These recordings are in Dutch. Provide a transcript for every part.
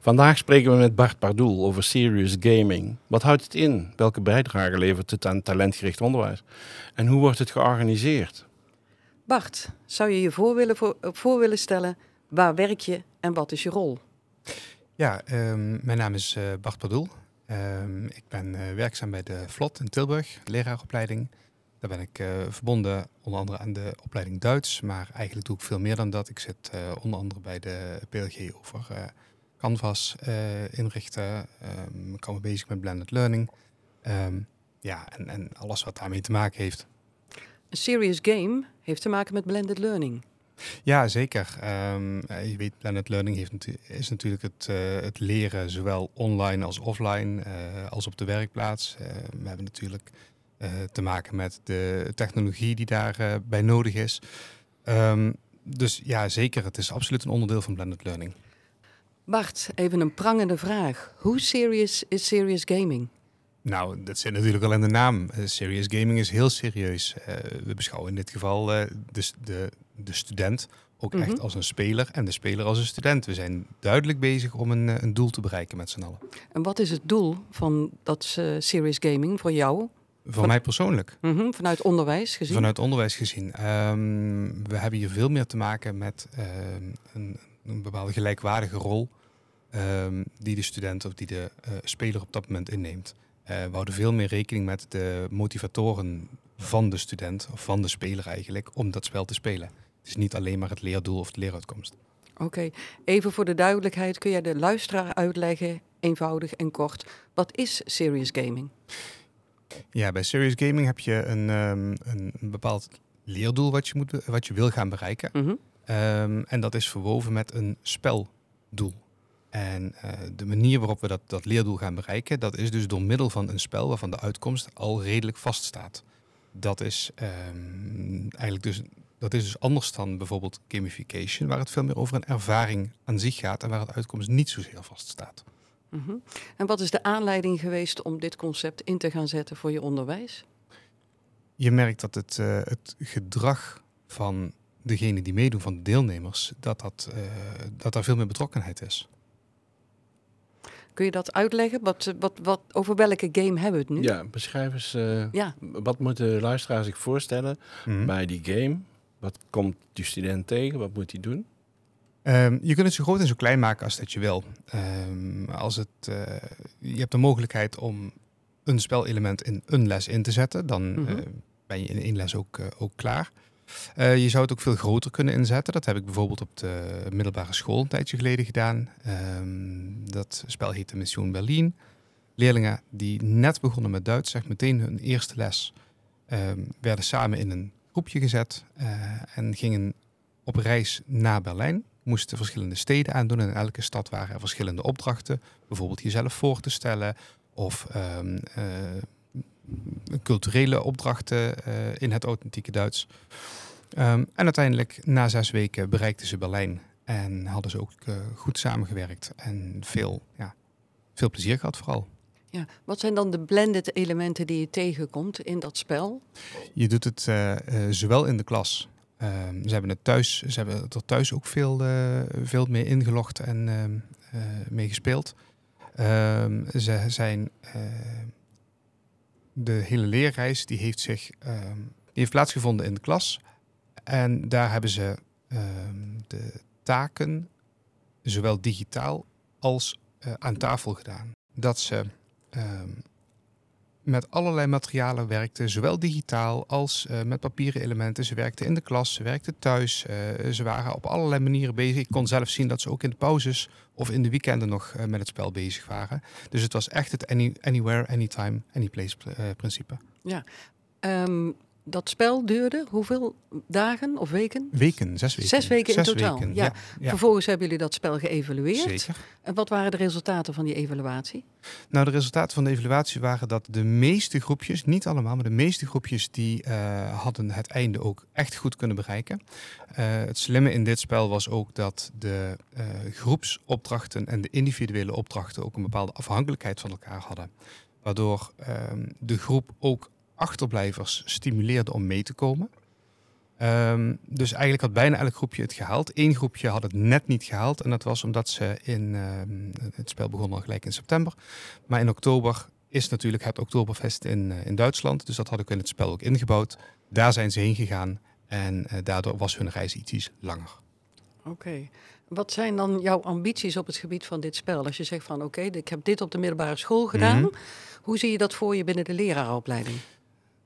Vandaag spreken we met Bart Pardoel over serious gaming. Wat houdt het in? Welke bijdrage levert het aan talentgericht onderwijs? En hoe wordt het georganiseerd? Bart, zou je je voor willen, voor, voor willen stellen? Waar werk je en wat is je rol? Ja, ehm, mijn naam is uh, Bart Pardoel. Um, ik ben uh, werkzaam bij de Vlot in Tilburg, leraaropleiding. Daar ben ik uh, verbonden onder andere aan de opleiding Duits, maar eigenlijk doe ik veel meer dan dat. Ik zit onder andere bij de PLG over Canvas uh, inrichten. Um, ik me bezig met blended learning. Um, ja, en, en alles wat daarmee te maken heeft. Een serious game heeft te maken met blended learning. Ja, zeker. Um, je weet, blended learning heeft natu is natuurlijk het, uh, het leren zowel online als offline, uh, als op de werkplaats. Uh, we hebben natuurlijk te maken met de technologie die daarbij bij nodig is. Um, dus ja, zeker, het is absoluut een onderdeel van blended learning. Bart, even een prangende vraag. Hoe serious is serious gaming? Nou, dat zit natuurlijk al in de naam. Uh, serious gaming is heel serieus. Uh, we beschouwen in dit geval uh, de, de, de, student ook mm -hmm. echt als een speler en de speler als een student. We zijn duidelijk bezig om een, een doel te bereiken met z'n allen. En wat is het doel van dat serious gaming voor jou? Voor van, mij persoonlijk. Mm -hmm, vanuit onderwijs gezien? Vanuit onderwijs gezien. Um, we hebben hier veel meer te maken met een, een bepaalde gelijkwaardige rol um, die de student of die de uh, speler op dat moment inneemt. Uh, we houden veel meer rekening met de motivatoren van de student of van de speler eigenlijk om dat spel te spelen. Het is niet alleen maar het leerdoel of de leeruitkomst. Oké, okay. even voor de duidelijkheid, kun jij de luisteraar uitleggen, eenvoudig en kort, wat is serious gaming? Ja, bij serious gaming heb je een, um, een, bepaald leerdoel wat je, moet, wat je wil gaan bereiken. Mm -hmm. um, en dat is verwoven met een speldoel. En uh, de manier waarop we dat, dat leerdoel gaan bereiken, dat is dus door middel van een spel waarvan de uitkomst al redelijk vaststaat. Dat is um, eigenlijk dus, dat is dus anders dan bijvoorbeeld gamification, waar het veel meer over een ervaring aan zich gaat en waar de uitkomst niet zozeer vaststaat. Mm -hmm. En wat is de aanleiding geweest om dit concept in te gaan zetten voor je onderwijs? Je merkt dat het, uh, het gedrag van degene die meedoen, van de deelnemers, dat, dat, uh, dat daar veel meer betrokkenheid is. Kun je dat uitleggen? Wat, wat, wat, over welke game hebben we het nu? Ja, beschrijf eens. Uh, ja. Wat moeten de luisteraar zich voorstellen mm -hmm. bij die game? Wat komt die student tegen? Wat moet hij doen? Um, je kunt het zo groot en zo klein maken als dat je wil. Um, als het, uh, je hebt de mogelijkheid om een spelelement in een les in te zetten. Dan mm -hmm. uh, ben je in één les ook, ook klaar. Uh, je zou het ook veel groter kunnen inzetten. Dat heb ik bijvoorbeeld op de middelbare school een tijdje geleden gedaan. Um, dat spel heette Mission Berlin. Leerlingen die net begonnen met Duits, zeg meteen hun eerste les, um, werden samen in een groepje gezet uh, en gingen op reis naar Berlijn. Moesten verschillende steden aandoen. En in elke stad waren er verschillende opdrachten. Bijvoorbeeld jezelf voor te stellen of um, uh, culturele opdrachten uh, in het authentieke Duits. Um, en uiteindelijk, na zes weken, bereikten ze Berlijn en hadden ze ook uh, goed samengewerkt en veel, ja, veel plezier gehad vooral. Ja, wat zijn dan de blended elementen die je tegenkomt in dat spel? Je doet het uh, zowel in de klas. Um, ze hebben het thuis, ze hebben er thuis ook veel, veel mee ingelogd en uh, mee gespeeld. Ze zijn de hele leerreis die heeft zich um, die heeft plaatsgevonden in de klas. En daar hebben ze um, de taken zowel digitaal als uh, aan tafel gedaan. Dat ze um, met allerlei materialen werkten, zowel digitaal als uh, met papieren elementen. Ze werkten in de klas, ze werkten thuis. Uh, ze waren op allerlei manieren bezig. Ik kon zelf zien dat ze ook in de pauzes of in de weekenden nog uh, met het spel bezig waren. Dus het was echt het any, anywhere, anytime, anyplace principe. Ja, um, dat spel duurde hoeveel dagen of weken? Weken, zes weken. Zes weken in Zes totaal, weken, ja. ja. Vervolgens hebben jullie dat spel geëvalueerd. Zeker. En wat waren de resultaten van die evaluatie? Nou, de resultaten van de evaluatie waren dat de meeste groepjes, niet allemaal, maar de meeste groepjes die eh, hadden het einde ook echt goed kunnen bereiken. Eh, het slimme in dit spel was ook dat de eh, groepsopdrachten en de individuele opdrachten ook een bepaalde afhankelijkheid van elkaar hadden. Waardoor ehm, de groep ook achterblijvers stimuleerde om mee te komen. Ehm, dus eigenlijk had bijna elk groepje het gehaald. Eén groepje had het net niet gehaald. En dat was omdat ze in... ehm, het spel begon al gelijk in september. Maar in oktober is natuurlijk het Oktoberfest in, eh, in Duitsland. Dus dat had ik in het spel ook ingebouwd. Daar zijn ze heen gegaan. En eh, daardoor was hun reis iets langer. Oké. Wat zijn dan jouw ambities op het gebied van dit spel? Als je zegt van oké, ik heb dit op de middelbare school gedaan. Mhm. Hoe zie je dat voor je binnen de leraaropleiding?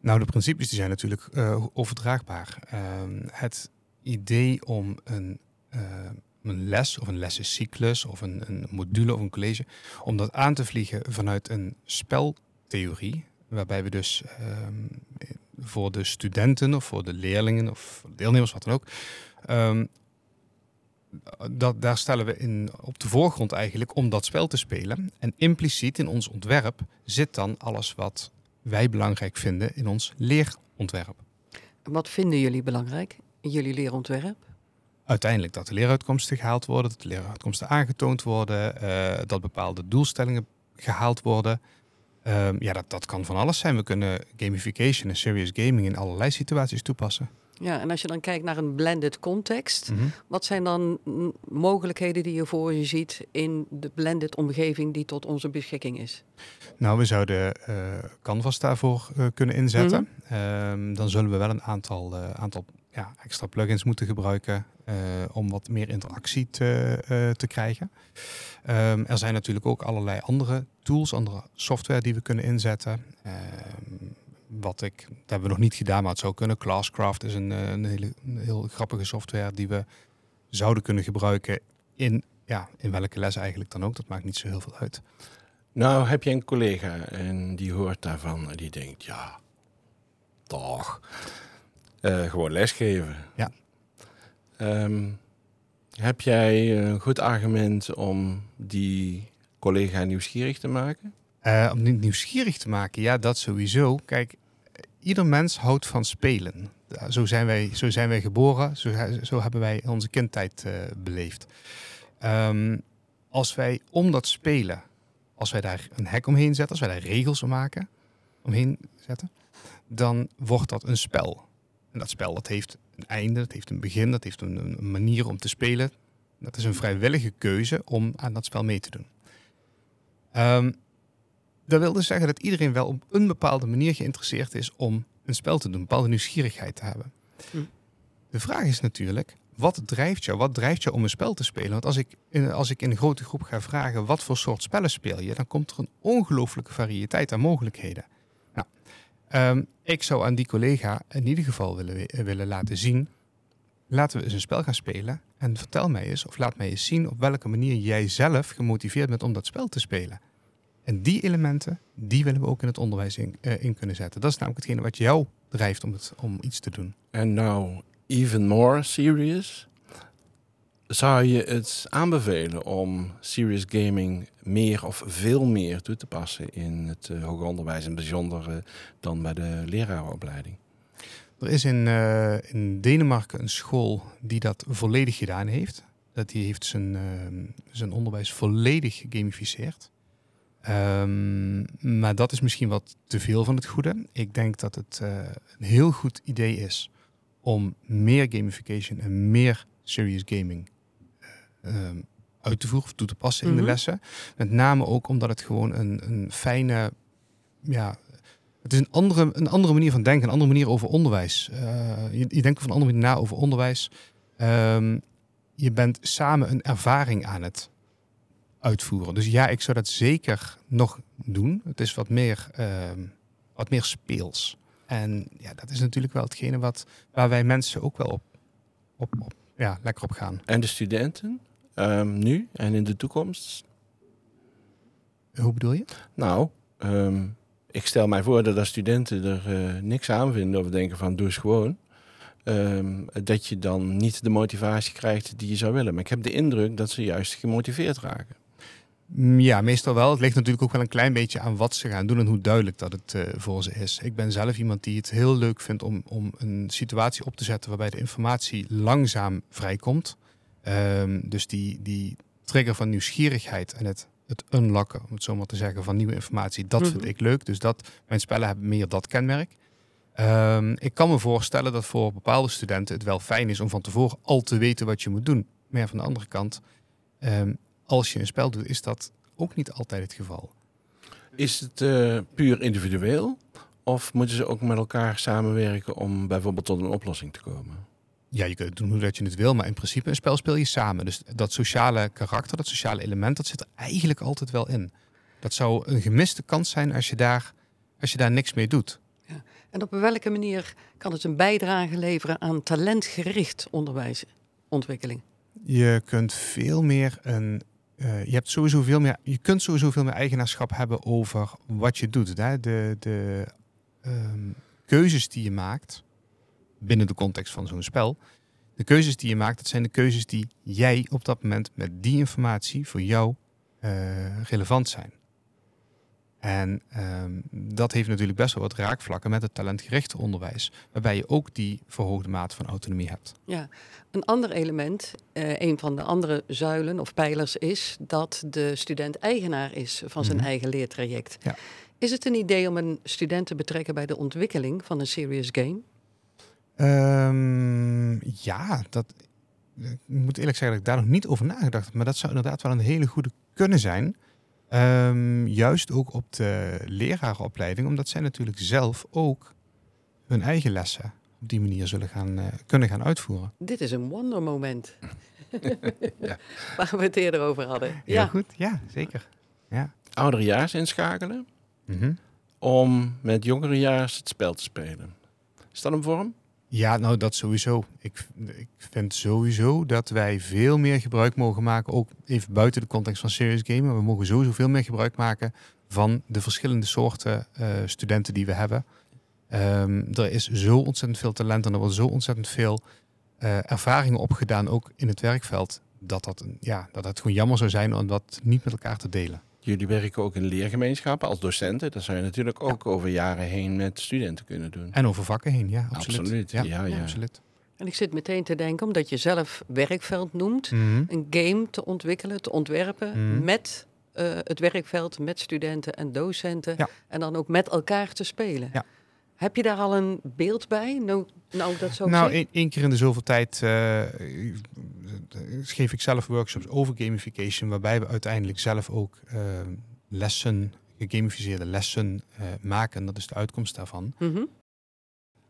Nou, de principes die zijn natuurlijk eh, overdraagbaar. Ehm, het idee om een, eh, een les of een lessencyclus of een, een module of een college, om dat aan te vliegen vanuit een speltheorie, waarbij we dus ehm, voor de studenten of voor de leerlingen of deelnemers, wat dan ook, ehm, dat, daar stellen we in, op de voorgrond eigenlijk om dat spel te spelen. En impliciet in ons ontwerp zit dan alles wat wij belangrijk vinden in ons leerontwerp. Wat vinden jullie belangrijk in jullie leerontwerp? Uiteindelijk dat de leeruitkomsten gehaald worden, dat de leeruitkomsten aangetoond worden, eh, dat bepaalde doelstellingen gehaald worden. Ehm, ja, dat, dat kan van alles zijn. We kunnen gamification en serious gaming in allerlei situaties toepassen. Ja, en als je dan kijkt naar een blended context, wat zijn dan mogelijkheden die je voor je ziet in de blended omgeving die tot onze beschikking is? Nou, we zouden eh, Canvas daarvoor eh, kunnen inzetten. Ehm, dan zullen we wel een aantal, eh, aantal ja, extra plugins moeten gebruiken om wat meer interactie te, te krijgen. Ehm, er zijn natuurlijk ook allerlei andere tools, andere software die we kunnen inzetten. Ehm, wat ik, dat hebben we nog niet gedaan, maar het zou kunnen. Classcraft is een, eh, een, hele, een heel grappige software die we zouden kunnen gebruiken in, ja, in welke les eigenlijk dan ook. Dat maakt niet zo heel veel uit. Nou, heb je een collega en die hoort daarvan en die denkt, ja, toch, Eh, gewoon lesgeven. Ja. Ehm, heb jij een goed argument om die collega nieuwsgierig te maken? Eh, om niet nieuwsgierig te maken, ja, dat sowieso. Kijk, ieder mens houdt van spelen. Zo zijn wij, zo zijn wij geboren, zo, zo hebben wij onze kindtijd eh, beleefd. Ehm, als wij om dat spelen, als wij daar een hek omheen zetten, als wij daar regels om maken, omheen zetten, dan wordt dat een spel. En dat spel dat heeft een einde, dat heeft een begin, dat heeft een, een manier om te spelen. Dat is een vrijwillige keuze om aan dat spel mee te doen. Ehm, dat wil dus zeggen dat iedereen wel op een bepaalde manier geïnteresseerd is om een spel te doen, een bepaalde nieuwsgierigheid te hebben. Hm. De vraag is natuurlijk, wat drijft jou? Wat drijft jou om een spel te spelen? Want als ik, in, als ik in een grote groep ga vragen, wat voor soort spellen speel je? Dan komt er een ongelooflijke variëteit aan mogelijkheden. Nou, ehm, ik zou aan die collega in ieder geval willen, willen laten zien, laten we eens een spel gaan spelen. En vertel mij eens, of laat mij eens zien op welke manier jij zelf gemotiveerd bent om dat spel te spelen. En die elementen, die willen we ook in het onderwijs in, eh, in kunnen zetten. Dat is namelijk hetgene wat jou drijft om, het, om iets te doen. En nou, even more serious. Zou je het aanbevelen om serious gaming meer of veel meer toe te passen in het eh, hoger onderwijs, in bijzonder dan bij de leraaropleiding? Er is in, eh, in Denemarken een school die dat volledig gedaan heeft. Dat die heeft zijn, zijn onderwijs volledig gegamificeerd. Ehm, maar dat is misschien wat te veel van het goede. Ik denk dat het eh, een heel goed idee is om meer gamification en meer serious gaming eh, ehm, uit te voeren of toe te passen in Mhm. de lessen. Met name ook omdat het gewoon een, een fijne, ja, het is een andere, een andere manier van denken, een andere manier over onderwijs. Eh, je, je denkt op een andere manier na over onderwijs. Ehm, je bent samen een ervaring aan het uitvoeren. Dus ja, ik zou dat zeker nog doen. Het is wat meer, ehm, wat meer speels. En ja, dat is natuurlijk wel hetgene wat, waar wij mensen ook wel op, op, op ja, lekker op gaan. En de studenten, ehm, nu en in de toekomst? Hoe bedoel je? Nou, ehm, ik stel mij voor dat als studenten er eh, niks aan vinden of denken van doe eens gewoon. dat je dan niet de motivatie krijgt die je zou willen. Maar ik heb de indruk dat ze juist gemotiveerd raken. Mm, Ja, meestal wel. Het ligt natuurlijk ook wel een klein beetje aan wat ze gaan doen en hoe duidelijk dat het eh, voor ze is. Ik ben zelf iemand die het heel leuk vindt om, om een situatie op te zetten waarbij de informatie langzaam vrijkomt. Ehm, dus die, die trigger van nieuwsgierigheid en het, het unlocken, om het zo maar te zeggen, van nieuwe informatie, dat vind Mhm. ik leuk. Dus dat, mijn spellen hebben meer dat kenmerk. Ehm, ik kan me voorstellen dat voor bepaalde studenten het wel fijn is om van tevoren al te weten wat je moet doen. Maar ja, van de andere kant, ehm, als je een spel doet, is dat ook niet altijd het geval. Is het eh, puur individueel? Of moeten ze ook met elkaar samenwerken om bijvoorbeeld tot een oplossing te komen? Ja, je kunt het doen hoe dat je het wil, maar in principe een spel speel je samen. Dus dat sociale karakter, dat sociale element, dat zit er eigenlijk altijd wel in. Dat zou een gemiste kans zijn als je daar, als je daar niks mee doet. En op welke manier kan het een bijdrage leveren aan talentgericht onderwijs, ontwikkeling? Je kunt veel meer een. Eh, je hebt sowieso veel meer. Je kunt sowieso veel meer eigenaarschap hebben over wat je doet. Hè? De, de ehm, keuzes die je maakt binnen de context van zo'n spel. De keuzes die je maakt, dat zijn de keuzes die jij op dat moment met die informatie voor jou eh, relevant zijn. En ehm, dat heeft natuurlijk best wel wat raakvlakken met het talentgerichte onderwijs, waarbij je ook die verhoogde mate van autonomie hebt. Ja, een ander element, eh, een van de andere zuilen of pijlers, is dat de student eigenaar is van zijn Mhm. eigen leertraject. Ja. Is het een idee om een student te betrekken bij de ontwikkeling van een serious game? Ehm, ja, dat, ik moet eerlijk zeggen dat ik daar nog niet over nagedacht heb. Maar dat zou inderdaad wel een hele goede kunnen zijn. Ehm, juist ook op de lerarenopleiding. Omdat zij natuurlijk zelf ook hun eigen lessen op die manier zullen gaan, eh, kunnen gaan uitvoeren. Dit is een wondermoment. Ja. Waar we het eerder over hadden. Heel ja, goed, ja, zeker. Ja. Ouderejaars inschakelen Mhm. om met jongerejaars het spel te spelen. Is dat een vorm? Ja, nou dat sowieso. Ik, ik vind sowieso dat wij veel meer gebruik mogen maken, ook even buiten de context van serious gamen. We mogen sowieso veel meer gebruik maken van de verschillende soorten eh, studenten die we hebben. Ehm, er is zo ontzettend veel talent en er wordt zo ontzettend veel eh, ervaringen opgedaan, ook in het werkveld, dat, dat, ja, dat het gewoon jammer zou zijn om dat niet met elkaar te delen. Jullie werken ook in leergemeenschappen als docenten. Dat zou je natuurlijk ook over jaren heen met studenten kunnen doen. En over vakken heen, ja, absoluut. Absoluut, ja, ja. absoluut. en ik zit meteen te denken, omdat je zelf werkveld noemt, Mhm. een game te ontwikkelen, te ontwerpen Mhm. met eh, het werkveld, met studenten en docenten. Ja. En dan ook met elkaar te spelen. Ja. Heb je daar al een beeld bij? Nou, nou dat zo Nou, één, keer in de zoveel tijd eh, geef ik zelf workshops over gamification, waarbij we uiteindelijk zelf ook eh, lessen, gegamificeerde lessen eh, maken. Dat is de uitkomst daarvan. Mhm.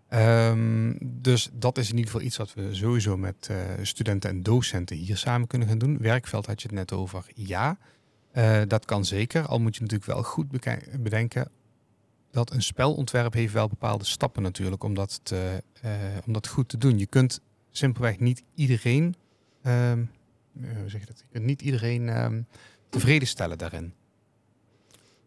Ehm, dus dat is in ieder geval iets wat we sowieso met eh, studenten en docenten hier samen kunnen gaan doen. Werkveld had je het net over. Ja, eh, dat kan zeker. Al moet je natuurlijk wel goed bedenken dat een spelontwerp heeft wel bepaalde stappen natuurlijk om dat, te, eh, om dat goed te doen. Je kunt simpelweg niet iedereen, ehm, eh, hoe zeg je dat? Je kunt niet iedereen ehm, tevreden stellen daarin.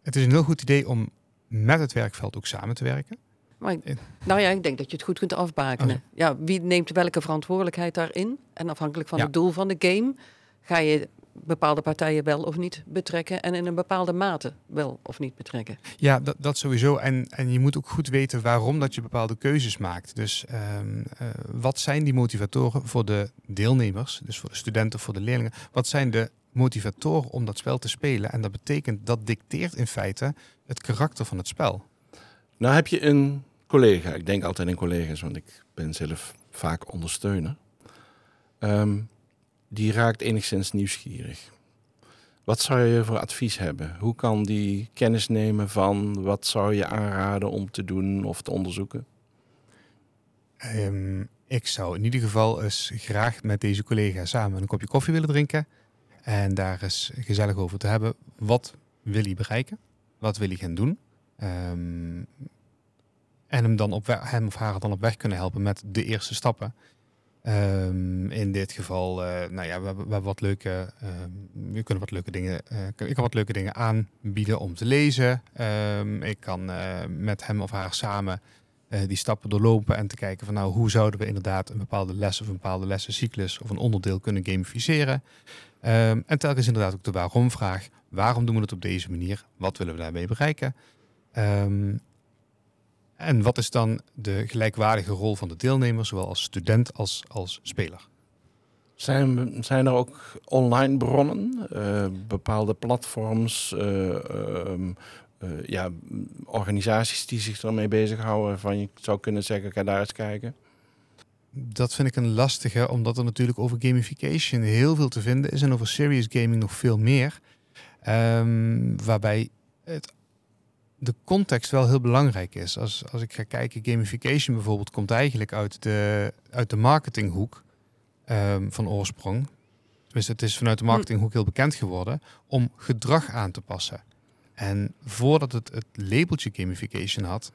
Het is een heel goed idee om met het werkveld ook samen te werken. Maar, ik- nou ja, ik denk dat je het goed kunt afbakenen. Oh, Ja, wie neemt welke verantwoordelijkheid daarin? En afhankelijk van Ja. het doel van de game ga je bepaalde partijen wel of niet betrekken en in een bepaalde mate wel of niet betrekken. Ja, dat, dat sowieso. En, en je moet ook goed weten waarom dat je bepaalde keuzes maakt. Dus ehm, eh, wat zijn die motivatoren voor de deelnemers, dus voor de studenten, voor de leerlingen? Wat zijn de motivatoren om dat spel te spelen? En dat betekent, dat dicteert in feite het karakter van het spel. Nou heb je een collega, ik denk altijd aan collega's, want ik ben zelf vaak ondersteuner. Ehm, die raakt enigszins nieuwsgierig. Wat zou je voor advies hebben? Hoe kan die kennis nemen van wat zou je aanraden om te doen of te onderzoeken? Ehm, ik zou in ieder geval eens graag met deze collega samen een kopje koffie willen drinken. En daar eens gezellig over te hebben. Wat wil hij bereiken? Wat wil hij gaan doen? Ehm, en hem, dan op hem of haar dan op weg kunnen helpen met de eerste stappen. Ehm, in dit geval, eh, nou ja, we, we hebben wat leuke, ehm, we kunnen wat leuke dingen, eh, ik kan wat leuke dingen aanbieden om te lezen. Ehm, ik kan eh, met hem of haar samen die stappen doorlopen en te kijken van nou, hoe zouden we inderdaad een bepaalde les of een bepaalde lessencyclus of een onderdeel kunnen gamificeren. En telkens inderdaad ook de waarom-vraag. Waarom doen we het op deze manier? Wat willen we daarmee bereiken? Ehm, en wat is dan de gelijkwaardige rol van de deelnemer, zowel als student als als speler? Zijn, zijn er ook online bronnen, eh, bepaalde platforms, eh, ehm, eh, ja, organisaties die zich ermee bezighouden? Van je zou kunnen zeggen, ga daar eens kijken. Dat vind ik een lastige, omdat er natuurlijk over gamification heel veel te vinden is en over serious gaming nog veel meer. Ehm, waarbij het, de context wel heel belangrijk is. Als, als ik ga kijken, gamification bijvoorbeeld komt eigenlijk uit de, uit de marketinghoek ehm, van oorsprong. Tenminste, het is vanuit de marketinghoek heel bekend geworden om gedrag aan te passen. En voordat het het labeltje gamification had,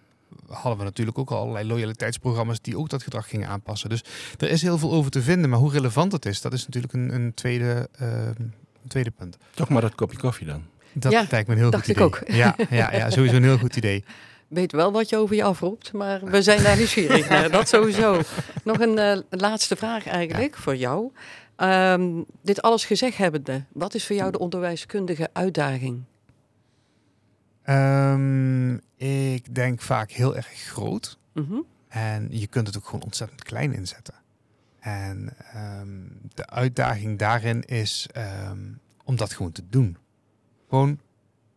hadden we natuurlijk ook al allerlei loyaliteitsprogramma's die ook dat gedrag gingen aanpassen. Dus er is heel veel over te vinden, maar hoe relevant het is, dat is natuurlijk een, een, tweede, ehm, een tweede punt. Toch maar dat kopje koffie dan. Dat Ja, lijkt me een heel dacht goed ik idee. ook. Ja, ja, ja, sowieso een heel goed idee. Weet wel wat je over je afroept, maar we zijn daar nieuwsgierig naar. Dat sowieso. Nog een eh, laatste vraag eigenlijk voor jou. Ehm, dit alles gezegd hebbende, wat is voor jou de onderwijskundige uitdaging? Ehm, ik denk vaak heel erg groot. Mhm. En je kunt het ook gewoon ontzettend klein inzetten. En ehm, de uitdaging daarin is om dat gewoon te doen. Gewoon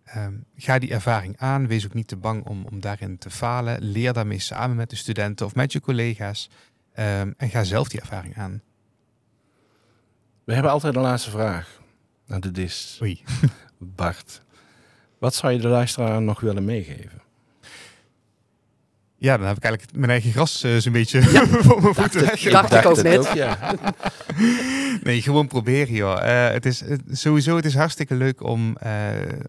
ehm, ga die ervaring aan. Wees ook niet te bang om, om daarin te falen. Leer daarmee samen met de studenten of met je collega's. Ehm, en ga zelf die ervaring aan. We hebben altijd een laatste vraag. En dit is, Oei. Bart, wat zou je de luisteraar nog willen meegeven? Ja, dan heb ik eigenlijk mijn eigen gras eh, zo'n beetje voor mijn voeten weg. dacht ik ook net. ja. Nee, gewoon proberen, joh. Eh, het is het- sowieso het is hartstikke leuk om, eh,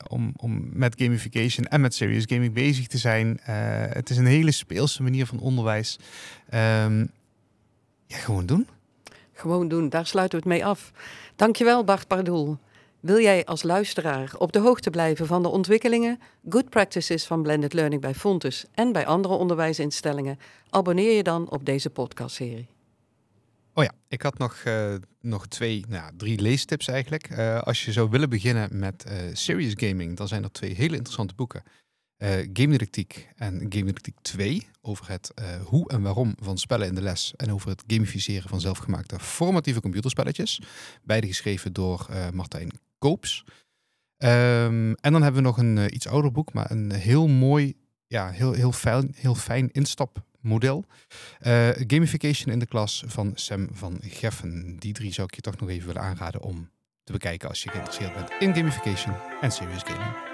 om, om met gamification en met serious gaming bezig te zijn. Eh, het is een hele speelse manier van onderwijs. Ehm, ja, gewoon doen. Gewoon doen, daar sluiten we het mee af. Dankjewel Bart Pardoel. Wil jij als luisteraar op de hoogte blijven van de ontwikkelingen, good practices van blended learning bij Fontes en bij andere onderwijsinstellingen? Abonneer je dan op deze podcastserie. Oh ja, ik had nog, eh, nog twee, nou, drie leestips eigenlijk. Eh, als je zou willen beginnen met eh, serious gaming, dan zijn er twee hele interessante boeken. Eh Game Didactiek en Game Didactiek 2 over het hoe en waarom van spellen in de les en over het gamificeren van zelfgemaakte formatieve computerspelletjes. Beide geschreven door Martijn Ehm, en dan hebben we nog een eh, iets ouder boek, maar een heel mooi, ja, heel, heel, fijn, heel fijn instapmodel. Eh, gamification in de klas van Sam van Geffen. Die drie zou ik je toch nog even willen aanraden om te bekijken als je geïnteresseerd bent in gamification en serious gaming.